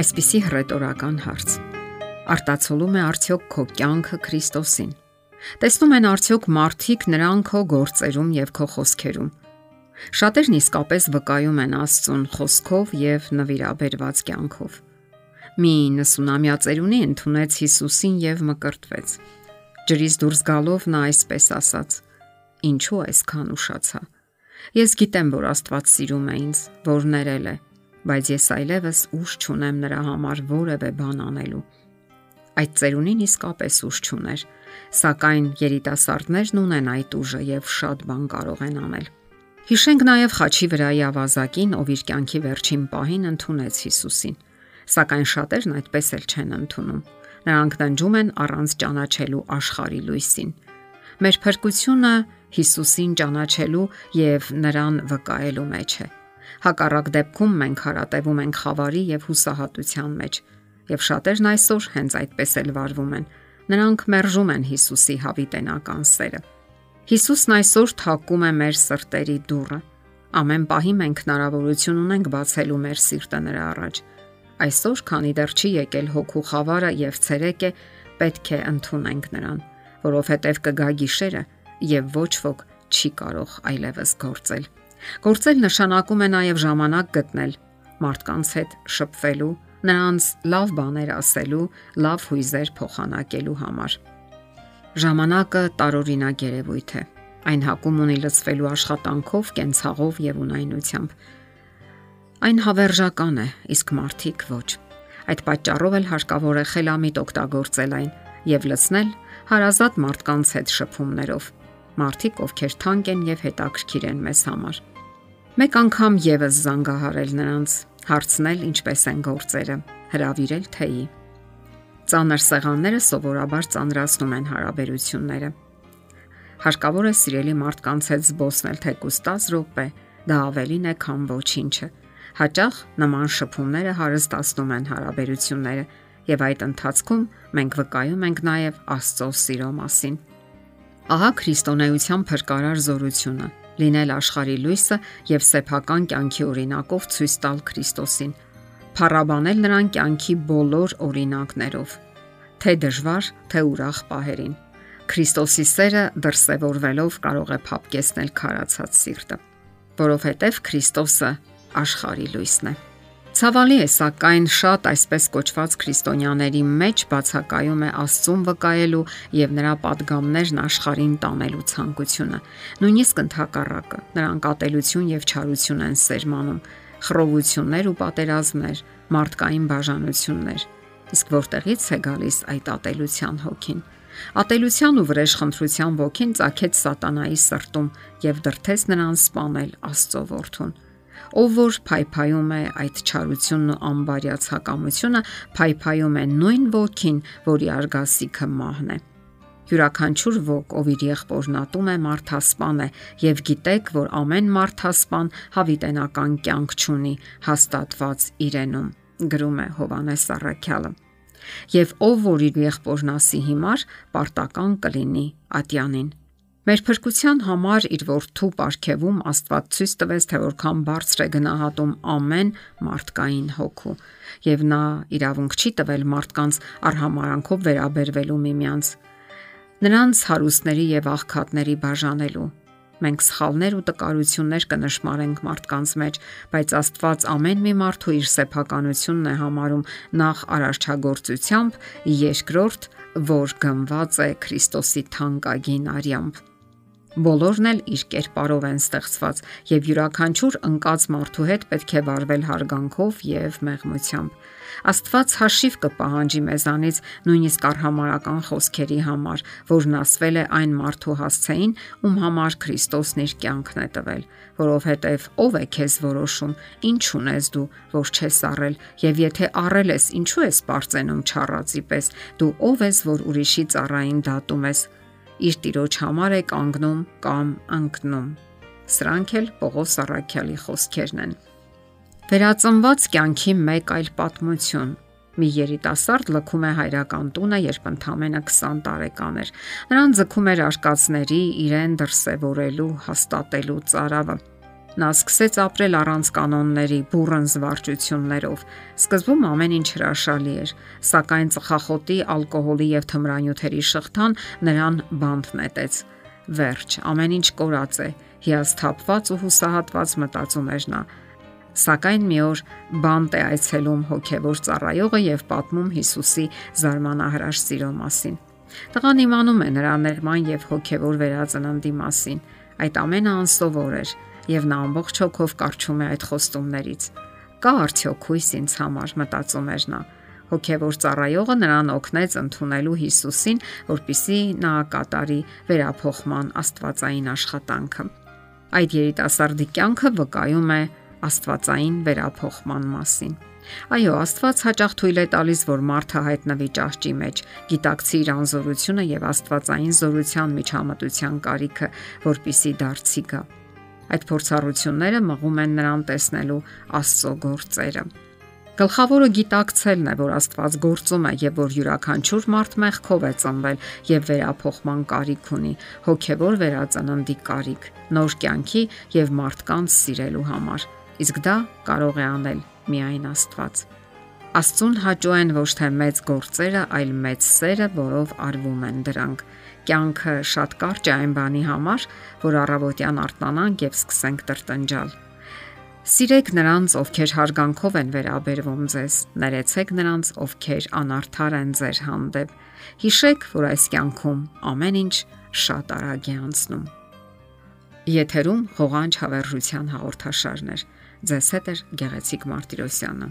Այսպիսի հռետորական հարց. Արտացոլում է արդյոք քո կյանքը Քրիստոսին։ Տեսնում են արդյոք մարդիկ նրան քո գործերում եւ քո խոսքերում։ Շատերն իսկապես վկայում են Աստծուն խոսքով եւ նվիրաբերված կյանքով։ Մի 90-ամյա ծերունի ընդունեց Հիսուսին եւ մկրտվեց։ Ջրից դուրս գալով նա այսպես ասաց. Ինչու այսքան ուշացա։ Ես գիտեմ, որ Աստված սիրում է ինձ, որ ներել է բայց ես այլևս ուժ չունեմ նրա համար որևէ բան անելու։ Այդ ծերունին իսկապես ուժ չուներ, սակայն երիտասարդներն ունեն այդ ուժը եւ շատ բան կարող են անել։ Հիշենք նաև խաչի վրայի ավազակին, ով իր կյանքի վերջին պահին ընդունեց Հիսուսին։ Սակայն շատերն այդպես էլ չեն ընդունում։ Նրանք դնջում են առանց ճանաչելու աշխարհի լույսին։ Մեր փրկությունը Հիսուսին ճանաչելու եւ նրան վկայելու մեջ է։ Հակառակ դեպքում մենք հարատևում ենք խավարի եւ հուսահատության մեջ, եւ շատերն այսօր հենց այդպես էլ վարվում են։ Նրանք մերժում են Հիսուսի հավիտենական սերը։ Հիսուսն այսօր թակում է մեր սրտերի դուռը։ Ամեն պահի մենք հնարավորություն ունենք բացելու մեր սիրտը նրա առաջ։ Այսօր, քանի դեռ չի եկել հոգու խավարը եւ ցերեկը, պետք է ընդունենք նրան, որովհետեւ կգա գիշերը եւ ոչ ոք չի կարող այլևս գործել։ Գործել նշանակում է նաև ժամանակ գտնել մարդկանց հետ շփվելու, նրանց լավ բաներ ասելու, լավ հույզեր փոխանակելու համար։ Ժամանակը տարօրինակ երևույթ է։ Այն հակում ունի լծվելու աշխատանքով, կենցաղով եւ ունայնությամբ։ Այն հավերժական է, իսկ մարդիկ ոչ։ Այդ պատճառով էլ հարկավոր է խելամիտ օգտագործել այն եւ լցնել հարազատ մարդկանց հետ շփումներով։ Մարդիկ, ովքեր թանկ են եւ հետաքրքիր են մեզ համար։ Մեկ անգամ եւս զանգահարել նրանց, հարցնել ինչպես են գործերը, հravirել թեյի։ Ծանր սեղանները սովորաբար ծանրացնում են հարաբերությունները։ Հարկավոր է սիրելի մարդկանց հետ զբոսնել թեկուս 10 րոպե, դա ավելին է, քան ոչինչը։ Հաճախ նման շփումները հարստացնում են հարաբերությունները եւ այդ ընթացքում մենք վկայում ենք նաեւ Աստծո սիրո մասին։ Ահա քրիստոնեության փրկարար զորությունը լինել աշխարի լույսը եւ սեփական կյանքի օրինակով ցույց տալ Քրիստոսին, փառաբանել նրան կյանքի բոլոր օրինակներով, թե դժվար, թե ուրախ պահերին։ Քրիստոսի սերը դրսևորվելով կարող է փապկեսնել քարացած սիրտը, որովհետև Քրիստոսը աշխարի լույսն է։ Ցավալի է, սակայն շատ այսպես կոչված քրիստոնյաների մեջ բացակայում է Աստծուն վկայելու եւ նրա падգամներն աշխարհին տանելու ցանկությունը։ Նույնիսկ ընդհակառակը, նրանք ատելություն եւ չարություն են սերմանում, խռովություններ ու պատերազմներ, մարդկային բաժանություններ։ Իսկ որտեղից է գալիս այդ ատելության հոգին։ Ատելության ու վրեժխնդրության ոգին ծագեց սատանայի սրտում եւ դրթեց նրան սپانել Աստծո որդուն ով որ փայփայում է այդ չարությունն ու անբարյացակամությունը, փայփայում է նույն ոգին, որի արգասիքը մահն է։ Յուրաքանչյուր ոգ, ով իր եղբորն ատում է, մարդասպան է, եւ գիտեք, որ ամեն մարդասպան հավիտենական կյանք ունի հաստատված իրենում, գրում է Հովանես Սարաքյալը։ Եվ ով որ իր եղբորն ասի հիմար, պարտական կլինի ատյանին Մեր փրկության համար իր որդու ապարքևում Աստված ցույց տվեց, թե որքան բարձր է գնահատում ամեն մարդկային հոգու, եւ նա իրավունք չի տվել մարդկանց արհամարանքով վերաբերվելու միմյանց, նրանց հարուստների եւ աղքատների բաժանելու։ Մենք սխալներ ու տկարություններ կնշмарենք մարդկանց մեջ, բայց Աստված ամեն մի մարդու իր սեփականությունն է համարում նախ արարչագործությամբ, երկրորդ, որ գնված է Քրիստոսի թանկագին արյամբ։ Բոլորն էլ իր կերպարով են ստեղծված եւ յուրաքանչյուր ընկած մարդու հետ պետք է վարվել հարգանքով եւ մեղմությամբ։ Աստված հաշիվ կպահանջի մեզանից նույնիսկ արհամարական խոսքերի համար, որն ասվել է այն մարդու հասցեին, ում համար Քրիստոսն իր կյանքն է տվել, որովհետև ով է քեզ որոշում, ինչ ունես դու, որ չես առել, եւ եթե առել ես, ինչու ես པարծենում չառածի պես, դու ով ես, որ ուրիշի ծառային դատում ես, իր տիրոջ համար է կանգնում կամ ընկնում։ Սրանք էլ Պողոս Արաքյալի խոսքերն են։ Վերածնված կյանքի մեկ այլ պատմություն. Մի երիտասարդ լքում է հայրական տունը, երբ ընդամենը 20 տարեկան էր։ Նրան ձգում էր արկածների իրեն դրսևորելու, հաստատելու ծարավը։ Նա սկսեց ապրել առանց կանոնների, բուրըն զվարճություններով։ Սկզբում ամեն ինչ հրաշալի էր, սակայն ծխախոտի, ալկոհոլի եւ թմրանյութերի շղթան նրան բանտ նետեց։ Վերջ, ամեն ինչ կորած է, հիասթափված ու հուսահատված մտածում էր նա։ Սակայն մի օր բանտ է այցելում հոգևոր ծառայողը եւ պատմում Հիսուսի զարմանահրաշ սիրո մասին։ Տղան իմանում է նրա ներման եւ հոգևոր վերածննդի մասին։ Այդ ամենը անսովոր էր եւ նա ամբողջ հոգով կարճում է այդ խոստումներից։ Կա արդյոք հույս ինձ համար, մտածում էր նա։ Հոգևոր ծառայողը նրան օգնեց ընդունելու Հիսուսին, որpիսի նա կատարի վերափոխման աստվածային աշխատանքը։ Այդ երիտասարդի կյանքը վկայում է աստվածային վերափոխման մասին։ Այո, Աստված հաճախ թույլ է տալիս, որ մարդը հայտնվի ճահճի մեջ, գիտակցի իր անզորությունը եւ աստվածային զորության միջամտության կարիքը, որpիսի դարձի գա։ Այդ փորձառությունները մղում են նրան տեսնելու Աստծո գործերը։ Գլխավորը գիտակցելն է, որ Աստված գործում է եւ որ յուրաքանչյուր մարդ մեղքով է ծնվել եւ վերափոխման կարիք ունի, հոգեվոր վերածննդի կարիք, նոր կյանքի եւ մարդկանց սիրելու համար։ Իսկ դա կարող է անել միայն Աստված։ Աստծուն հաճո են ոչ թե մեծ գործերը, այլ մեծ սերը, որով արվում են դրանք կյանքը շատ կարճ է այն բանի համար, որ առավոտյան արթնանանք եւ սկսենք տրտնջալ։ Սիրեք նրանց, ովքեր հարգանքով են վերաբերվում ձեզ, ներեցեք նրանց, ովքեր անարդար են ձեր հանդեպ։ Հիշեք, որ այս կյանքում ամեն ինչ շատ արագ է անցնում։ Եթերում հողանջ հավերժության հաղորդաշարներ։ Ձեզ հետ է Գեղեցիկ Մարտիրոսյանը։